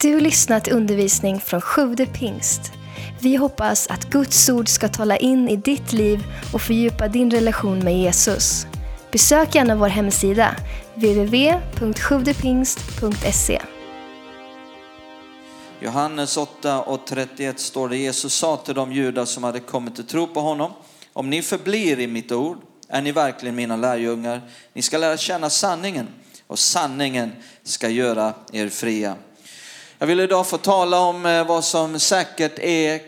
Du har lyssnat till undervisning från Sjude pingst. Vi hoppas att Guds ord ska tala in i ditt liv och fördjupa din relation med Jesus. Besök gärna vår hemsida, www.sjuvdepingst.se. Johannes 8 och 31 står det, Jesus sa till de judar som hade kommit till tro på honom, om ni förblir i mitt ord är ni verkligen mina lärjungar. Ni ska lära känna sanningen och sanningen ska göra er fria. Jag vill idag få tala om eh, vad som säkert är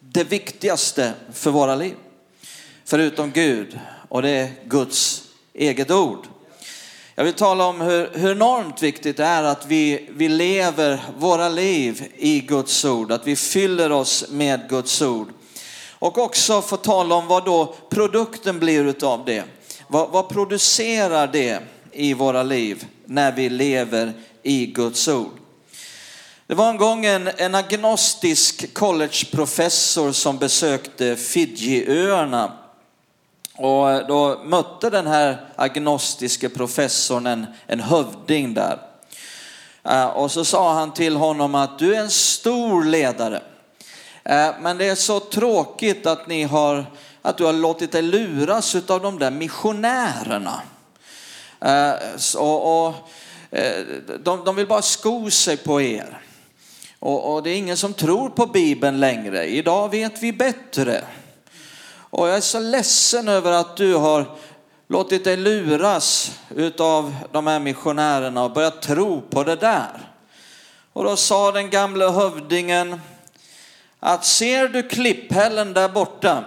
det viktigaste för våra liv. Förutom Gud och det är Guds eget ord. Jag vill tala om hur, hur enormt viktigt det är att vi, vi lever våra liv i Guds ord, att vi fyller oss med Guds ord. Och också få tala om vad då produkten blir utav det. Vad, vad producerar det i våra liv när vi lever i Guds ord? Det var en gång en, en agnostisk collegeprofessor som besökte Fidjiöarna. Och eh, då mötte den här agnostiske professorn en, en hövding där. Eh, och så sa han till honom att du är en stor ledare. Eh, men det är så tråkigt att, ni har, att du har låtit dig luras av de där missionärerna. Så, och de, de vill bara sko sig på er. Och, och, det är ingen som tror på Bibeln längre. Idag vet vi bättre. Och jag är så ledsen över att du har låtit dig luras av de här missionärerna och börjat tro på det där. Och då sa den gamla hövdingen att ser du klipphällen där borta,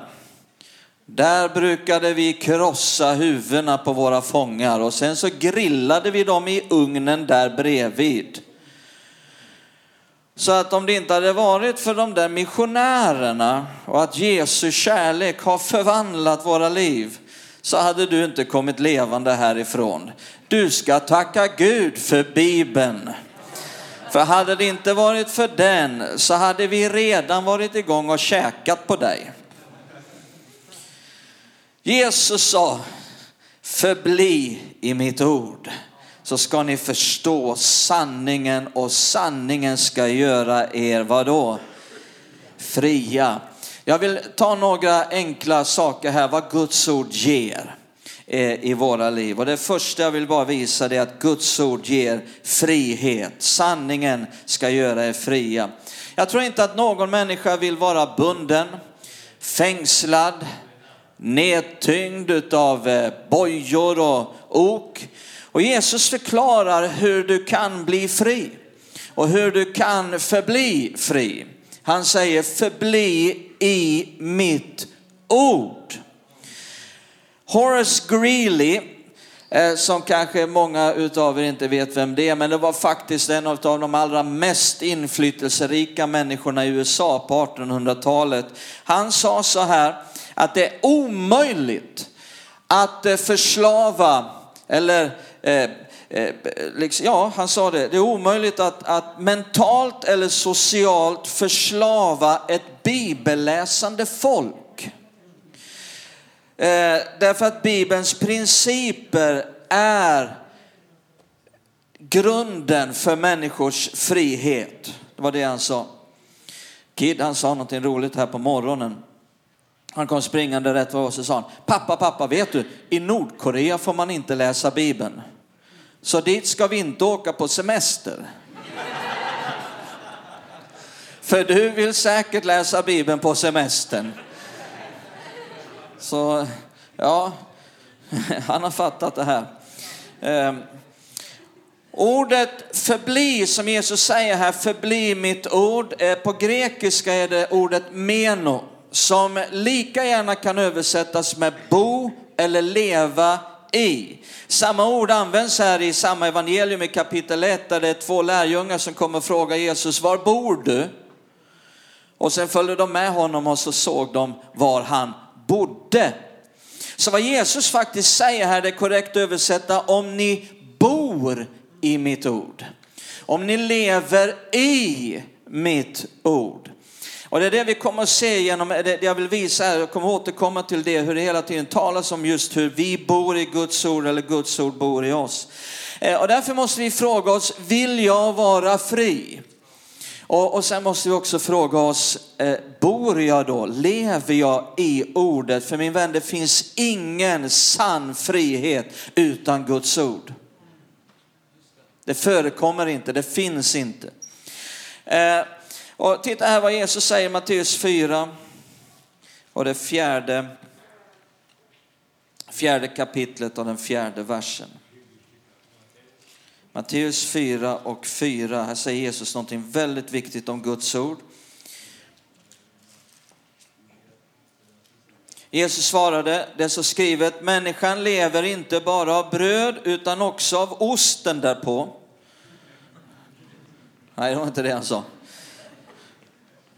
där brukade vi krossa huvudena på våra fångar och sen så grillade vi dem i ugnen där bredvid. Så att om det inte hade varit för de där missionärerna och att Jesu kärlek har förvandlat våra liv så hade du inte kommit levande härifrån. Du ska tacka Gud för Bibeln. För hade det inte varit för den så hade vi redan varit igång och käkat på dig. Jesus sa, förbli i mitt ord så ska ni förstå sanningen och sanningen ska göra er vadå? Fria. Jag vill ta några enkla saker här vad Guds ord ger eh, i våra liv. Och det första jag vill bara visa är att Guds ord ger frihet. Sanningen ska göra er fria. Jag tror inte att någon människa vill vara bunden, fängslad, nedtyngd av eh, bojor och ok. Och Jesus förklarar hur du kan bli fri och hur du kan förbli fri. Han säger förbli i mitt ord. Horace Greeley, eh, som kanske många utav er inte vet vem det är, men det var faktiskt en av de allra mest inflytelserika människorna i USA på 1800-talet. Han sa så här att det är omöjligt att eh, förslava eller eh, eh, liksom, ja, han sa det, det är omöjligt att, att mentalt eller socialt förslava ett bibelläsande folk. Eh, därför att Bibelns principer är grunden för människors frihet. Det var det han sa. Kid han sa någonting roligt här på morgonen. Han kom springande rätt vad så sa han, pappa, pappa, vet du, i Nordkorea får man inte läsa Bibeln. Så dit ska vi inte åka på semester. För du vill säkert läsa Bibeln på semestern. Så ja, han har fattat det här. Um, ordet förbli, som Jesus säger här, förbli mitt ord. Eh, på grekiska är det ordet meno som lika gärna kan översättas med bo eller leva i. Samma ord används här i samma evangelium i kapitel 1 där det är två lärjungar som kommer och frågar Jesus, var bor du? Och sen följde de med honom och så såg de var han bodde. Så vad Jesus faktiskt säger här, det är korrekt att översätta, om ni bor i mitt ord. Om ni lever i mitt ord. Och det är det vi kommer att se genom, det jag vill visa här, jag kommer återkomma till det, hur det hela tiden talas om just hur vi bor i Guds ord eller Guds ord bor i oss. Eh, och därför måste vi fråga oss, vill jag vara fri? Och, och sen måste vi också fråga oss, eh, bor jag då? Lever jag i ordet? För min vän, det finns ingen sann frihet utan Guds ord. Det förekommer inte, det finns inte. Eh, och titta här vad Jesus säger i Matteus 4 och det fjärde, fjärde kapitlet och den fjärde versen. Matteus 4 och 4. Här säger Jesus någonting väldigt viktigt om Guds ord. Jesus svarade, det är så skrivet, människan lever inte bara av bröd utan också av osten därpå. Nej, det var inte det han sa.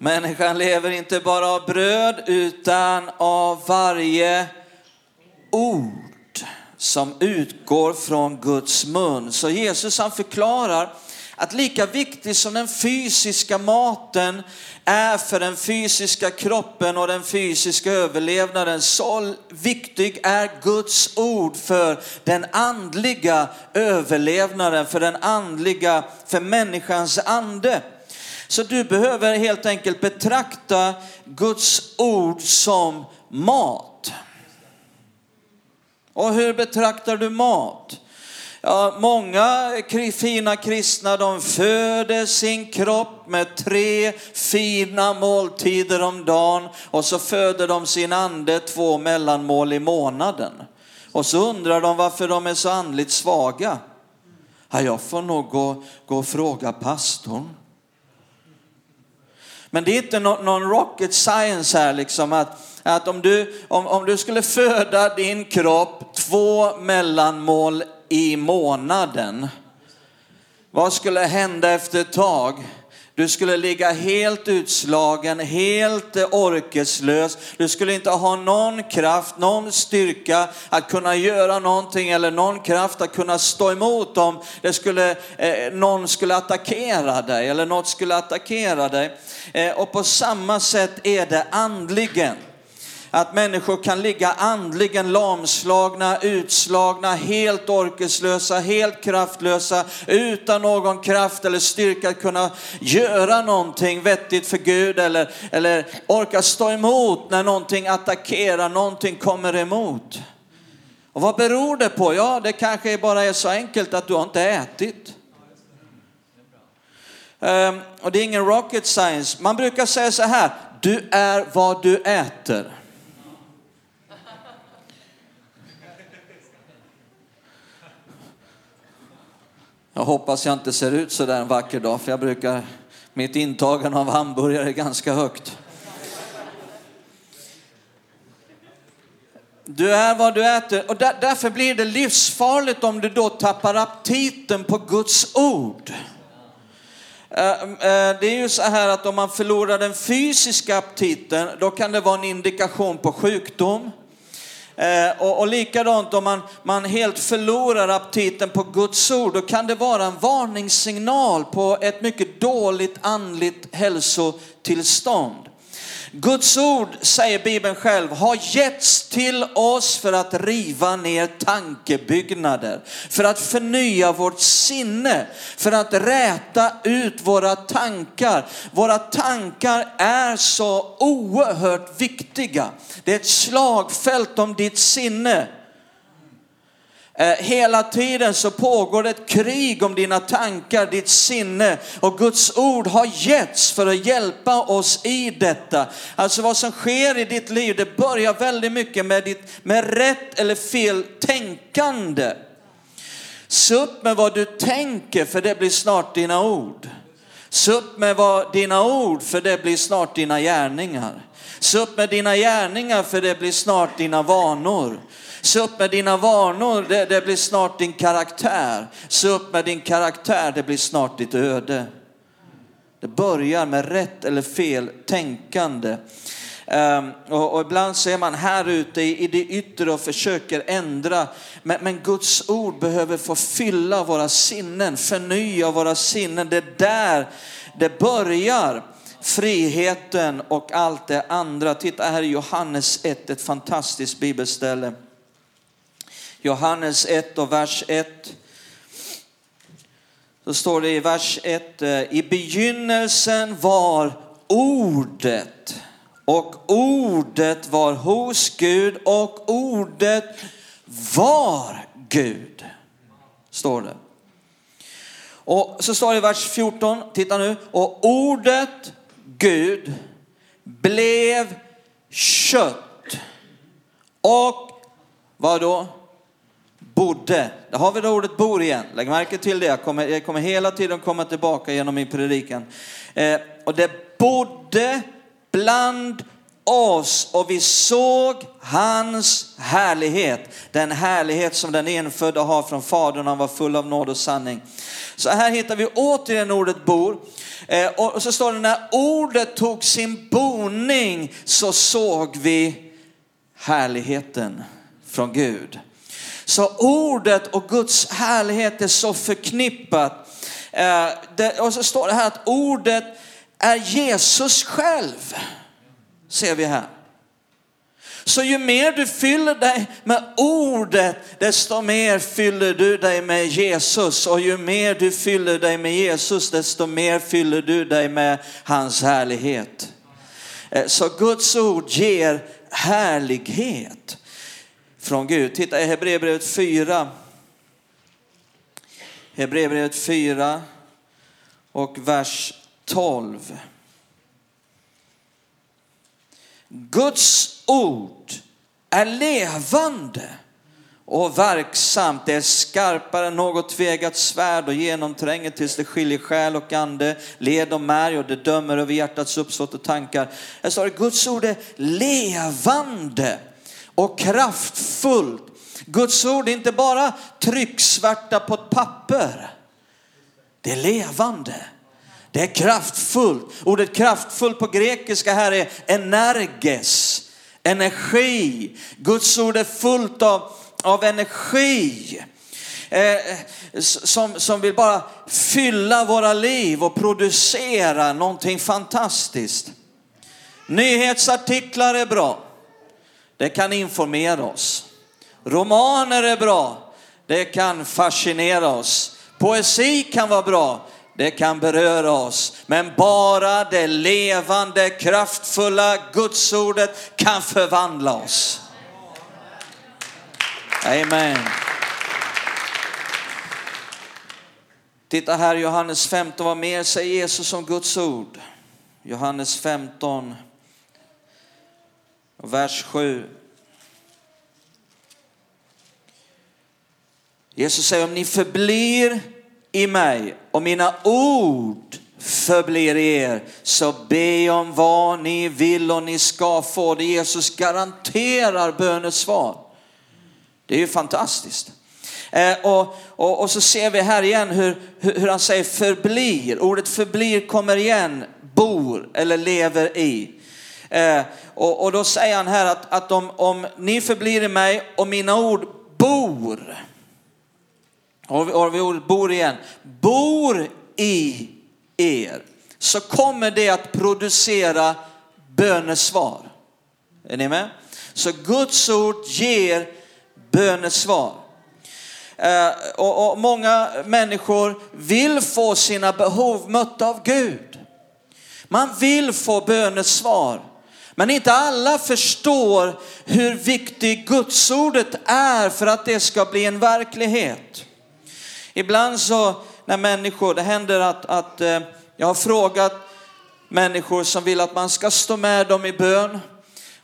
Människan lever inte bara av bröd utan av varje ord som utgår från Guds mun. Så Jesus han förklarar att lika viktig som den fysiska maten är för den fysiska kroppen och den fysiska överlevnaden, så viktig är Guds ord för den andliga överlevnaden, för den andliga, för människans ande. Så du behöver helt enkelt betrakta Guds ord som mat. Och hur betraktar du mat? Ja, många fina kristna de föder sin kropp med tre fina måltider om dagen och så föder de sin ande två mellanmål i månaden. Och så undrar de varför de är så andligt svaga. Ja, jag får nog gå, gå och fråga pastorn. Men det är inte någon rocket science här liksom att att om du, om, om du skulle föda din kropp två mellanmål i månaden, vad skulle hända efter ett tag? Du skulle ligga helt utslagen, helt orkeslös. Du skulle inte ha någon kraft, någon styrka att kunna göra någonting eller någon kraft att kunna stå emot om det skulle, eh, någon skulle attackera dig eller något skulle attackera dig. Eh, och på samma sätt är det andligen att människor kan ligga andligen lamslagna, utslagna, helt orkeslösa, helt kraftlösa, utan någon kraft eller styrka att kunna göra någonting vettigt för Gud eller, eller orka stå emot när någonting attackerar, någonting kommer emot. Och vad beror det på? Ja, det kanske bara är så enkelt att du har inte ätit. Um, och det är ingen rocket science. Man brukar säga så här, du är vad du äter. Jag hoppas jag inte ser ut så där en vacker dag, för jag brukar, mitt intagande av hamburgare är ganska högt. Du är vad du äter och där, därför blir det livsfarligt om du då tappar aptiten på Guds ord. Eh, eh, det är ju så här att om man förlorar den fysiska aptiten, då kan det vara en indikation på sjukdom. Eh, och, och likadant om man, man helt förlorar aptiten på Guds ord, då kan det vara en varningssignal på ett mycket dåligt andligt hälsotillstånd. Guds ord, säger Bibeln själv, har getts till oss för att riva ner tankebyggnader, för att förnya vårt sinne, för att räta ut våra tankar. Våra tankar är så oerhört viktiga. Det är ett slagfält om ditt sinne. Eh, hela tiden så pågår det ett krig om dina tankar, ditt sinne och Guds ord har getts för att hjälpa oss i detta. Alltså vad som sker i ditt liv, det börjar väldigt mycket med, ditt, med rätt eller fel tänkande. Se upp med vad du tänker för det blir snart dina ord. Se upp med vad, dina ord för det blir snart dina gärningar. Se upp med dina gärningar för det blir snart dina vanor. Se upp med dina vanor, det, det blir snart din karaktär. Se upp med din karaktär, det blir snart ditt öde. Det börjar med rätt eller fel tänkande. Um, och, och, ibland ser man här ute i, i det yttre och försöker ändra. Men, men, Guds ord behöver få fylla våra sinnen, förnya våra sinnen. Det är där det börjar. Friheten och allt det andra. Titta här i Johannes 1, ett fantastiskt bibelställe. Johannes 1 och vers 1. Så står det i vers 1, eh, i begynnelsen var ordet och ordet var hos Gud och ordet var Gud. Står det. Och så står det i vers 14, titta nu, och ordet Gud blev kött och vad då? Bodde. Där har vi det ordet bor igen. Lägg märke till det. Jag kommer, jag kommer hela tiden komma tillbaka genom min predikan. Eh, och det bodde bland oss och vi såg hans härlighet. Den härlighet som den enfödda har från Fadern, han var full av nåd och sanning. Så här hittar vi återigen ordet bor. Eh, och så står det när ordet tog sin boning så såg vi härligheten från Gud. Så ordet och Guds härlighet är så förknippat. Eh, och så står det här att ordet är Jesus själv ser vi här. Så ju mer du fyller dig med ordet, desto mer fyller du dig med Jesus. Och ju mer du fyller dig med Jesus, desto mer fyller du dig med hans härlighet. Eh, så Guds ord ger härlighet från Gud. Titta i Hebreerbrevet 4. Hebreerbrevet 4 och vers 12. Guds ord är levande och verksamt. Det är skarpare än något tvegat svärd och genomtränger tills det skiljer själ och ande, led och märg och det dömer över hjärtats uppsåt och tankar. Jag sa det, Guds ord är levande och kraftfullt. Guds ord är inte bara trycksvärta på ett papper. Det är levande. Det är kraftfullt. Ordet kraftfullt på grekiska här är energes, energi. Guds ord är fullt av, av energi. Eh, som, som vill bara fylla våra liv och producera någonting fantastiskt. Nyhetsartiklar är bra. Det kan informera oss. Romaner är bra. Det kan fascinera oss. Poesi kan vara bra det kan beröra oss. Men bara det levande, kraftfulla gudsordet kan förvandla oss. Amen. Titta här Johannes 15, vad mer säger Jesus om Guds ord? Johannes 15, vers 7. Jesus säger om ni förblir i mig och mina ord förblir er, så be om vad ni vill och ni ska få det. Jesus garanterar bönesvar. Det är ju fantastiskt. Eh, och, och, och, så ser vi här igen hur, hur, hur, han säger förblir. Ordet förblir kommer igen, bor eller lever i. Eh, och, och, då säger han här att, att om, om ni förblir i mig och mina ord bor har vi ordet bor igen, bor i er så kommer det att producera bönesvar. Är ni med? Så Guds ord ger bönesvar. Eh, och, och många människor vill få sina behov mötta av Gud. Man vill få bönesvar. Men inte alla förstår hur viktigt Gudsordet är för att det ska bli en verklighet. Ibland så när människor, det händer att, att eh, jag har frågat människor som vill att man ska stå med dem i bön.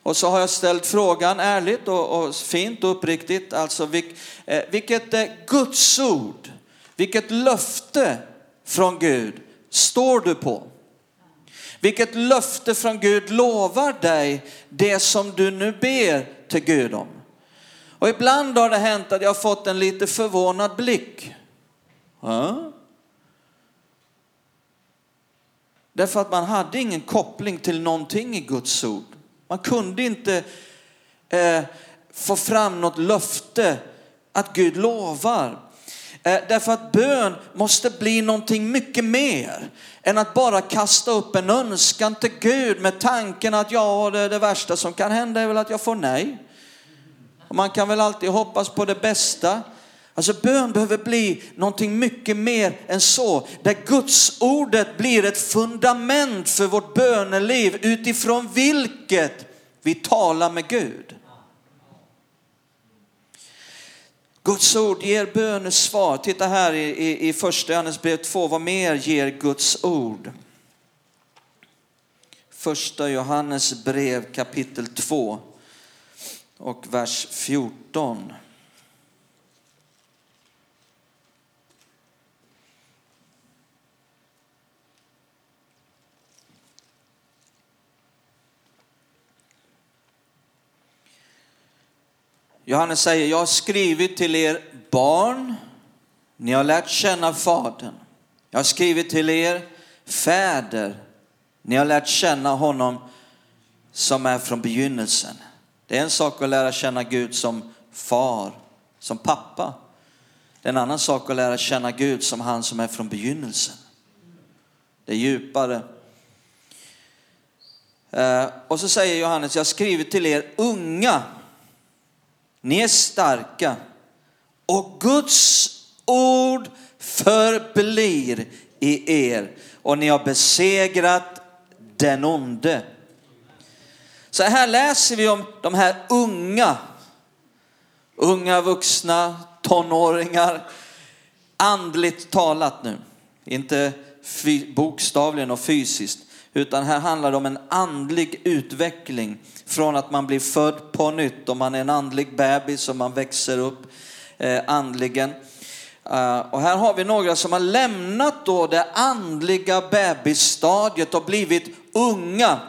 Och så har jag ställt frågan ärligt och, och fint och uppriktigt, alltså vilk, eh, vilket eh, gudsord, vilket löfte från Gud står du på? Vilket löfte från Gud lovar dig det som du nu ber till Gud om? Och ibland har det hänt att jag har fått en lite förvånad blick. Ja. Därför att man hade ingen koppling till någonting i Guds ord. Man kunde inte eh, få fram något löfte att Gud lovar. Eh, därför att bön måste bli någonting mycket mer än att bara kasta upp en önskan till Gud med tanken att ja, det, det värsta som kan hända är väl att jag får nej. Och man kan väl alltid hoppas på det bästa. Alltså bön behöver bli någonting mycket mer än så. Där Guds ordet blir ett fundament för vårt böneliv utifrån vilket vi talar med Gud. Guds ord ger bönesvar. Titta här i, i, i första Johannes brev 2, vad mer ger Guds ord? Första Johannes brev kapitel 2 och vers 14. Johannes säger, jag har skrivit till er barn, ni har lärt känna Fadern. Jag har skrivit till er fäder, ni har lärt känna honom som är från begynnelsen. Det är en sak att lära känna Gud som far, som pappa. Det är en annan sak att lära känna Gud som han som är från begynnelsen. Det är djupare. Eh, och så säger Johannes, jag har skrivit till er unga ni är starka. Och Guds ord förblir i er. Och ni har besegrat den onde. Så här läser vi om de här unga, unga vuxna, tonåringar, andligt talat nu. Inte bokstavligen och fysiskt, utan här handlar det om en andlig utveckling från att man blir född på nytt och man är en andlig bebis och man växer upp eh, andligen. Eh, och här har vi några som har lämnat då det andliga bebisstadiet och blivit unga.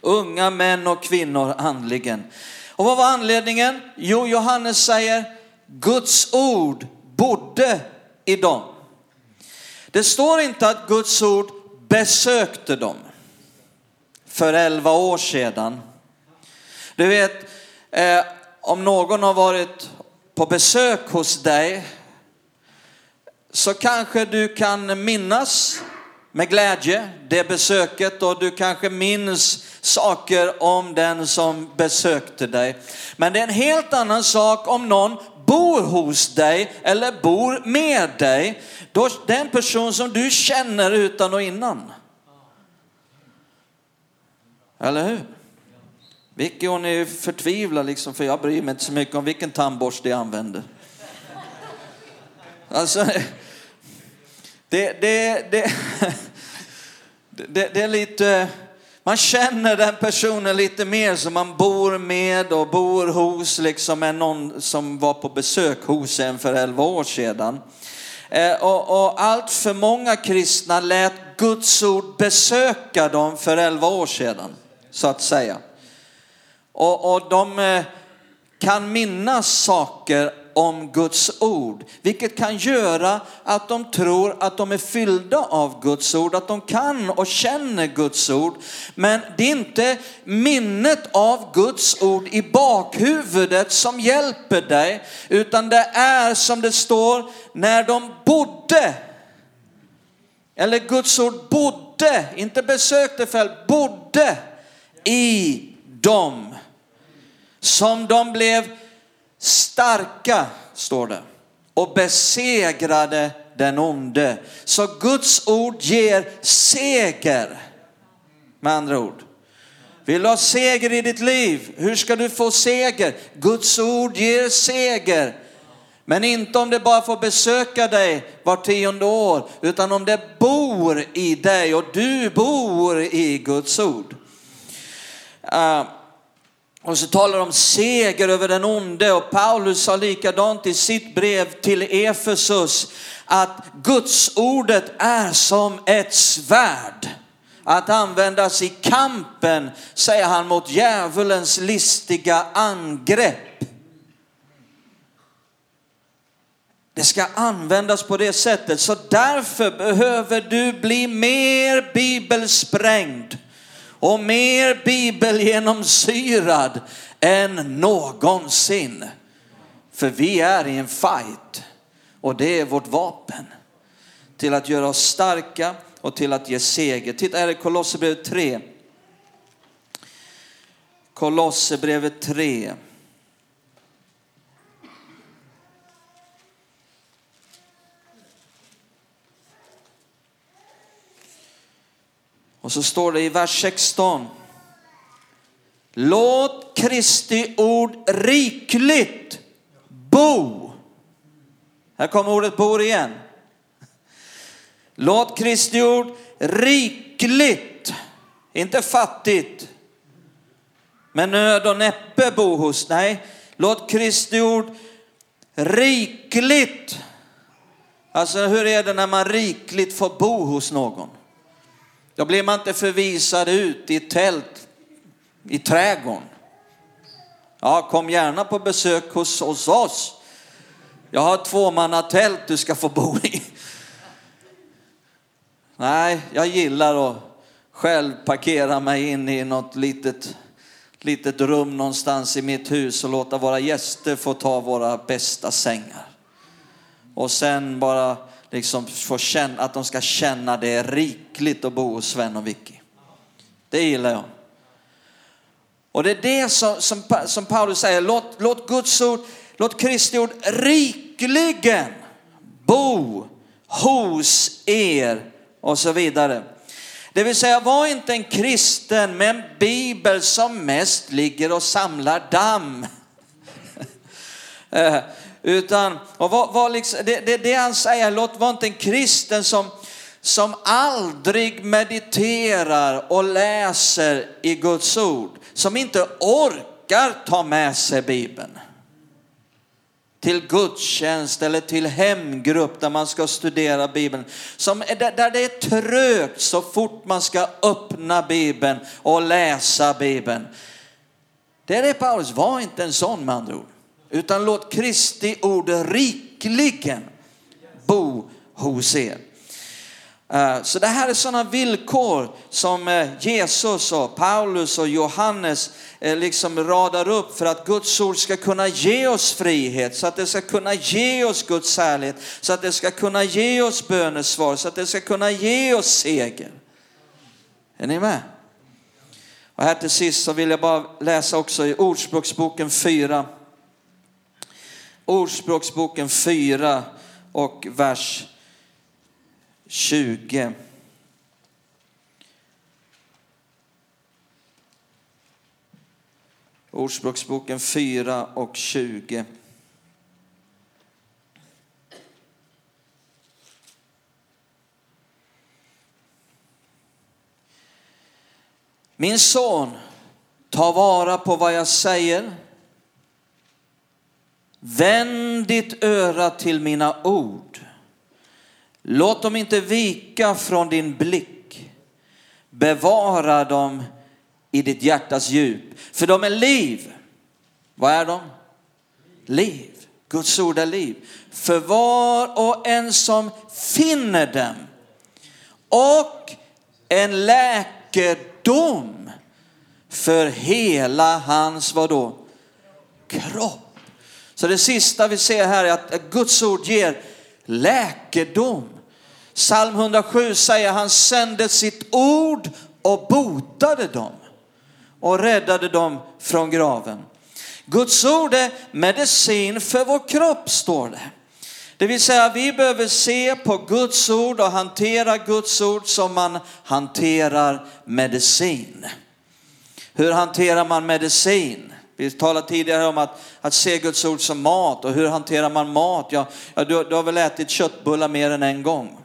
Unga män och kvinnor andligen. Och vad var anledningen? Jo, Johannes säger Guds ord bodde i dem. Det står inte att Guds ord besökte dem för elva år sedan. Du vet, eh, om någon har varit på besök hos dig så kanske du kan minnas med glädje det besöket och du kanske minns saker om den som besökte dig. Men det är en helt annan sak om någon bor hos dig eller bor med dig. Då, det är en person som du känner utan och innan. Eller hur? Vicky hon är förtvivlad liksom, för jag bryr mig inte så mycket om vilken tandborste jag använder. Alltså, det, det, det, det, det är lite, man känner den personen lite mer som man bor med och bor hos, liksom än någon som var på besök hos en för elva år sedan. Eh, och, och allt för många kristna lät Guds ord besöka dem för elva år sedan så att säga. Och, och de eh, kan minnas saker om Guds ord, vilket kan göra att de tror att de är fyllda av Guds ord, att de kan och känner Guds ord. Men det är inte minnet av Guds ord i bakhuvudet som hjälper dig, utan det är som det står när de bodde, eller Guds ord bodde, inte besökte fält, bodde i dem. Som de blev starka, står det, och besegrade den onde. Så Guds ord ger seger. Med andra ord. Vill du ha seger i ditt liv? Hur ska du få seger? Guds ord ger seger. Men inte om det bara får besöka dig var tionde år, utan om det bor i dig och du bor i Guds ord. Uh, och så talar de om seger över den onde. Och Paulus sa likadant i sitt brev till Efesus att Guds ordet är som ett svärd. Att användas i kampen, säger han, mot djävulens listiga angrepp. Det ska användas på det sättet, så därför behöver du bli mer bibelsprängd och mer bibelgenomsyrad än någonsin. För vi är i en fight och det är vårt vapen till att göra oss starka och till att ge seger. Titta här i Kolosserbrevet 3. Kolosserbrevet 3. Och så står det i vers 16. Låt Kristi ord rikligt bo. Här kommer ordet bo igen. Låt Kristi ord rikligt, inte fattigt, med nöd och näppe bo hos. Nej, låt Kristi ord rikligt. Alltså hur är det när man rikligt får bo hos någon? Då blir man inte förvisad ut i tält i trädgården. Ja, kom gärna på besök hos, hos oss. Jag har tvåmannatält du ska få bo i. Nej, jag gillar att själv parkera mig in i något litet, litet rum någonstans i mitt hus och låta våra gäster få ta våra bästa sängar. Och sen bara liksom få känna, att de ska känna det är rikligt att bo hos Sven och Vicky. Det gillar jag. Och det är det som, som, som Paulus säger, låt, låt Guds ord, låt Kristi ord rikligen bo hos er och så vidare. Det vill säga, var inte en kristen med en bibel som mest ligger och samlar damm. Eh, utan, och var, var liksom, det, det, det han säger, låt vara inte en kristen som, som aldrig mediterar och läser i Guds ord, som inte orkar ta med sig Bibeln till gudstjänst eller till hemgrupp där man ska studera Bibeln. Som, där det är trögt så fort man ska öppna Bibeln och läsa Bibeln. Det är det Paulus var inte en sån med andra ord. Utan låt Kristi ord rikligen bo hos er. Eh, så det här är sådana villkor som eh, Jesus och Paulus och Johannes eh, liksom radar upp för att Guds ord ska kunna ge oss frihet, så att det ska kunna ge oss Guds härlighet, så att det ska kunna ge oss bönesvar, så att det ska kunna ge oss seger. Är ni med? Och här till sist så vill jag bara läsa också i Ordspråksboken 4. Ordspråksboken 4 och vers 20. Ordspråksboken 4 och 20. Min son, ta vara på vad jag säger. Vänd ditt öra till mina ord. Låt dem inte vika från din blick. Bevara dem i ditt hjärtas djup. För de är liv. Vad är de? Liv. Guds ord är liv. För var och en som finner dem. Och en läkedom för hela hans, vadå? Kropp. Så det sista vi ser här är att Guds ord ger läkedom. Psalm 107 säger han sände sitt ord och botade dem och räddade dem från graven. Guds ord är medicin för vår kropp står det. Det vill säga vi behöver se på Guds ord och hantera Guds ord som man hanterar medicin. Hur hanterar man medicin? Vi talade tidigare om att, att se Guds ord som mat och hur hanterar man mat? Ja, ja du, du har väl ätit köttbullar mer än en gång.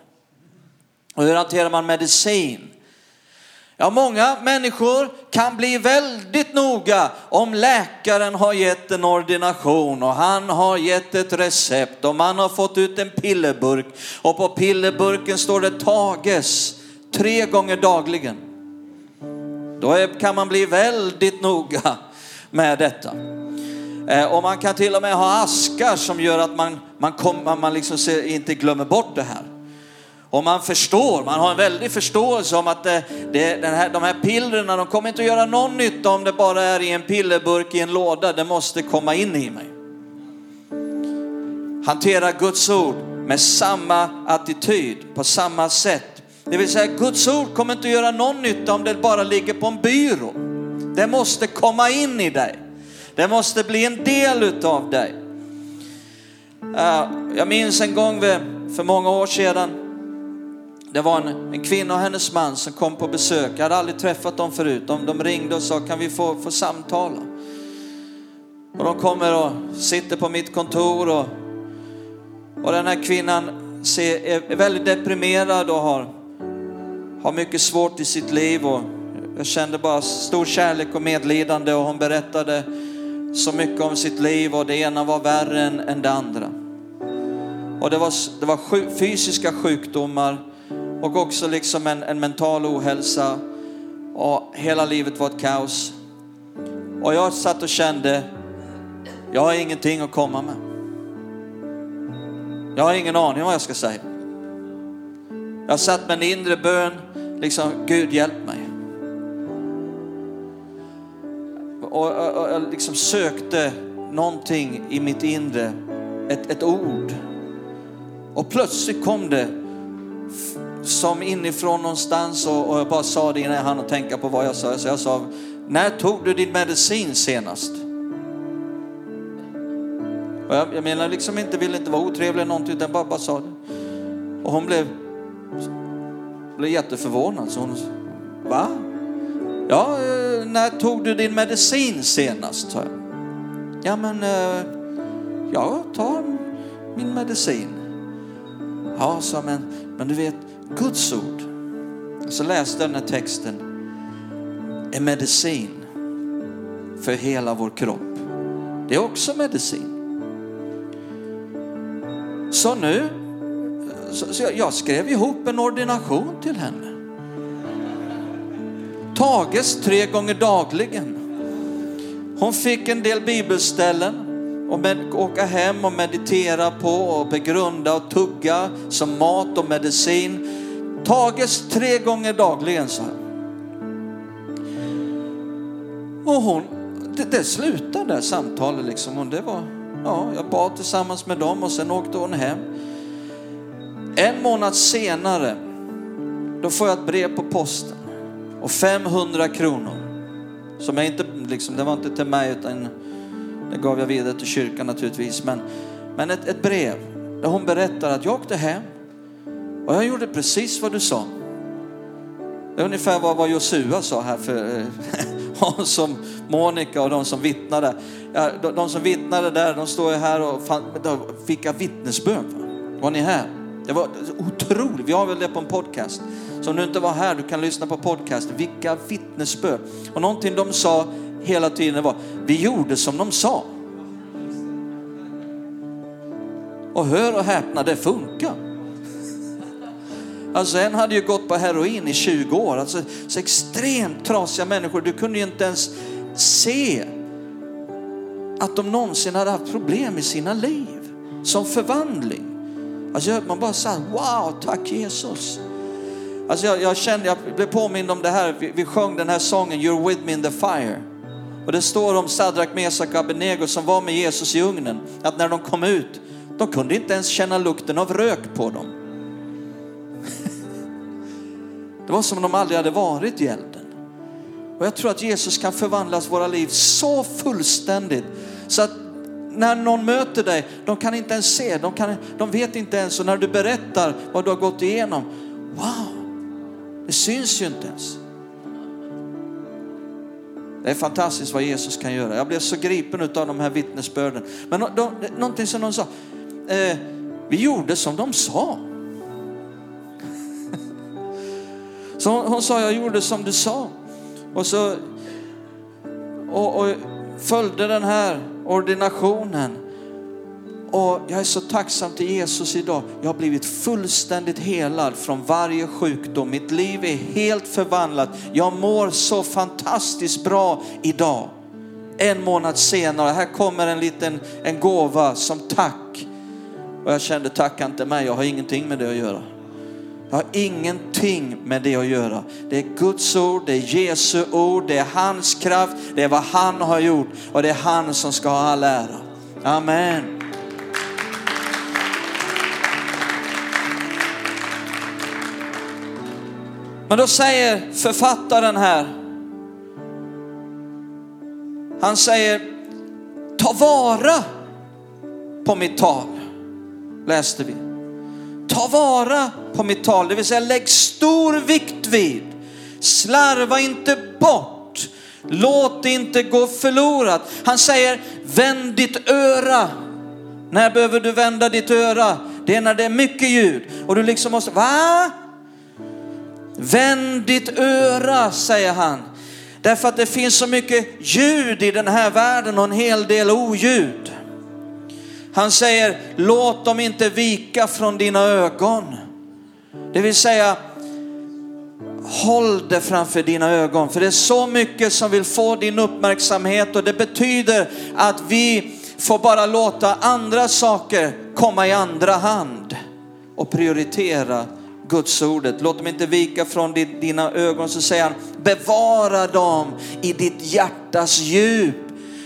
Och hur hanterar man medicin? Ja, många människor kan bli väldigt noga om läkaren har gett en ordination och han har gett ett recept och man har fått ut en pillerburk och på pillerburken står det tages tre gånger dagligen. Då är, kan man bli väldigt noga med detta. Eh, och man kan till och med ha askar som gör att man, man, kom, man liksom inte glömmer bort det här. Och man förstår, man har en väldig förståelse om att det, det, den här, de här pillerna, de kommer inte att göra någon nytta om det bara är i en pillerburk i en låda. Det måste komma in i mig. Hantera Guds ord med samma attityd, på samma sätt. Det vill säga Guds ord kommer inte att göra någon nytta om det bara ligger på en byrå. Det måste komma in i dig. Det måste bli en del utav dig. Eh, jag minns en gång för många år sedan det var en, en kvinna och hennes man som kom på besök. Jag hade aldrig träffat dem förut. De, de ringde och sa, kan vi få, få samtala? Och de kommer och sitter på mitt kontor och, och den här kvinnan ser, är, är väldigt deprimerad och har, har mycket svårt i sitt liv. Och jag kände bara stor kärlek och medlidande och hon berättade så mycket om sitt liv och det ena var värre än, än det andra. Och det var, det var sjuk, fysiska sjukdomar och också liksom en, en mental ohälsa och hela livet var ett kaos. Och jag satt och kände, jag har ingenting att komma med. Jag har ingen aning vad jag ska säga. Jag satt med en inre bön, liksom Gud hjälp mig. Och, jag liksom sökte någonting i mitt inre, ett, ett ord. Och plötsligt kom det som inifrån någonstans och, och jag bara sa det innan jag hann tänka på vad jag sa. Så jag sa, när tog du din medicin senast? Och jag, jag menar liksom inte, ville inte vara otrevlig eller någonting utan bara, bara sa det. Och hon blev, blev jätteförvånad. Så hon, va? Ja, när tog du din medicin senast? Ja men, eh, jag tar min medicin. Ja, sa men, men du vet, Guds ord. Så läste den här texten. En medicin för hela vår kropp. Det är också medicin. Så nu, så jag skrev ihop en ordination till henne. Tages tre gånger dagligen. Hon fick en del bibelställen och med, åka hem och meditera på och begrunda och tugga som mat och medicin. Tages tre gånger dagligen så här. Och hon, det, det slutade samtalet liksom. Och det var, ja, jag bad tillsammans med dem och sen åkte hon hem. En månad senare, då får jag ett brev på posten och 500 kronor. Som jag inte, liksom, det var inte till mig utan det gav jag vidare till kyrkan naturligtvis. Men, men ett, ett brev där hon berättar att jag åkte hem och jag gjorde precis vad du sa. Det är ungefär vad, vad Josua sa här för eh, hon som Monica och de som vittnade. Ja, de, de, som vittnade där, de står ju här och fan, fick vittnesbörd. Var ni här? Det var otroligt. Vi har väl det på en podcast. Så om du inte var här, du kan lyssna på podcast. Vilka vittnesbörd. Och någonting de sa hela tiden var, vi gjorde som de sa. Och hör och häpna, det funkar. Alltså en hade ju gått på heroin i 20 år. Alltså så extremt trasiga människor. Du kunde ju inte ens se att de någonsin hade haft problem i sina liv. Som förvandling. Alltså man bara sa wow, tack Jesus. Alltså jag, jag kände, jag blev påmind om det här, vi, vi sjöng den här sången You're with me in the fire. Och det står om Sadrak, Mesak och Abednego som var med Jesus i ugnen, att när de kom ut, de kunde inte ens känna lukten av rök på dem. Det var som om de aldrig hade varit i elden. Och jag tror att Jesus kan förvandlas våra liv så fullständigt så att när någon möter dig, de kan inte ens se, de, kan, de vet inte ens och när du berättar vad du har gått igenom, wow, det syns ju inte ens. Det är fantastiskt vad Jesus kan göra. Jag blev så gripen av de här vittnesbörden. Men de, någonting som de sa, eh, vi gjorde som de sa. Så hon, hon, sa, jag gjorde som du sa. Och så och, och följde den här ordinationen. Och jag är så tacksam till Jesus idag. Jag har blivit fullständigt helad från varje sjukdom. Mitt liv är helt förvandlat. Jag mår så fantastiskt bra idag. En månad senare, här kommer en liten en gåva som tack. Och jag kände tacka inte mig, jag har ingenting med det att göra. Jag har ingenting med det att göra. Det är Guds ord, det är Jesu ord, det är hans kraft, det är vad han har gjort och det är han som ska ha all ära. Amen. Men då säger författaren här, han säger ta vara på mitt tal, läste vi. Ta vara på mitt tal, det vill säga lägg stor vikt vid. Slarva inte bort. Låt det inte gå förlorat. Han säger, vänd ditt öra. När behöver du vända ditt öra? Det är när det är mycket ljud och du liksom måste, va? Vänd ditt öra, säger han. Därför att det finns så mycket ljud i den här världen och en hel del oljud. Han säger, låt dem inte vika från dina ögon. Det vill säga, håll det framför dina ögon. För det är så mycket som vill få din uppmärksamhet och det betyder att vi får bara låta andra saker komma i andra hand och prioritera Guds ordet. Låt dem inte vika från dina ögon. Så säger han, bevara dem i ditt hjärtas djup.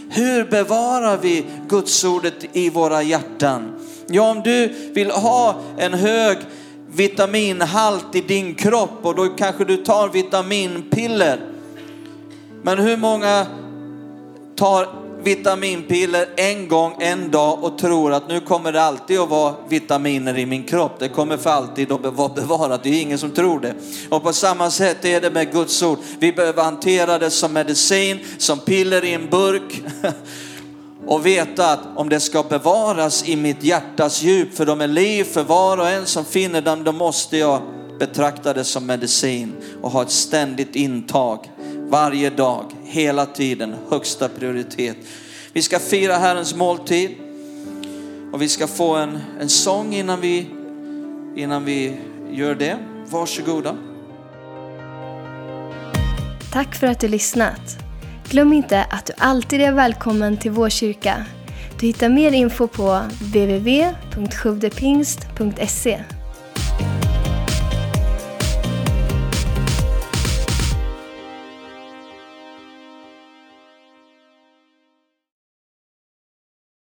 Hur bevarar vi Guds ordet i våra hjärtan? Ja, om du vill ha en hög vitaminhalt i din kropp och då kanske du tar vitaminpiller. Men hur många tar vitaminpiller en gång en dag och tror att nu kommer det alltid att vara vitaminer i min kropp. Det kommer för alltid att vara bevarat. Det är ingen som tror det. Och på samma sätt är det med Guds ord. Vi behöver hantera det som medicin, som piller i en burk. och veta att om det ska bevaras i mitt hjärtas djup, för de är liv för var och en som finner dem, då måste jag betrakta det som medicin och ha ett ständigt intag varje dag, hela tiden, högsta prioritet. Vi ska fira Herrens måltid och vi ska få en, en sång innan vi, innan vi gör det. Varsågoda. Tack för att du lyssnat. Glöm inte att du alltid är välkommen till vår kyrka. Du hittar mer info på www.sjuvdepingst.se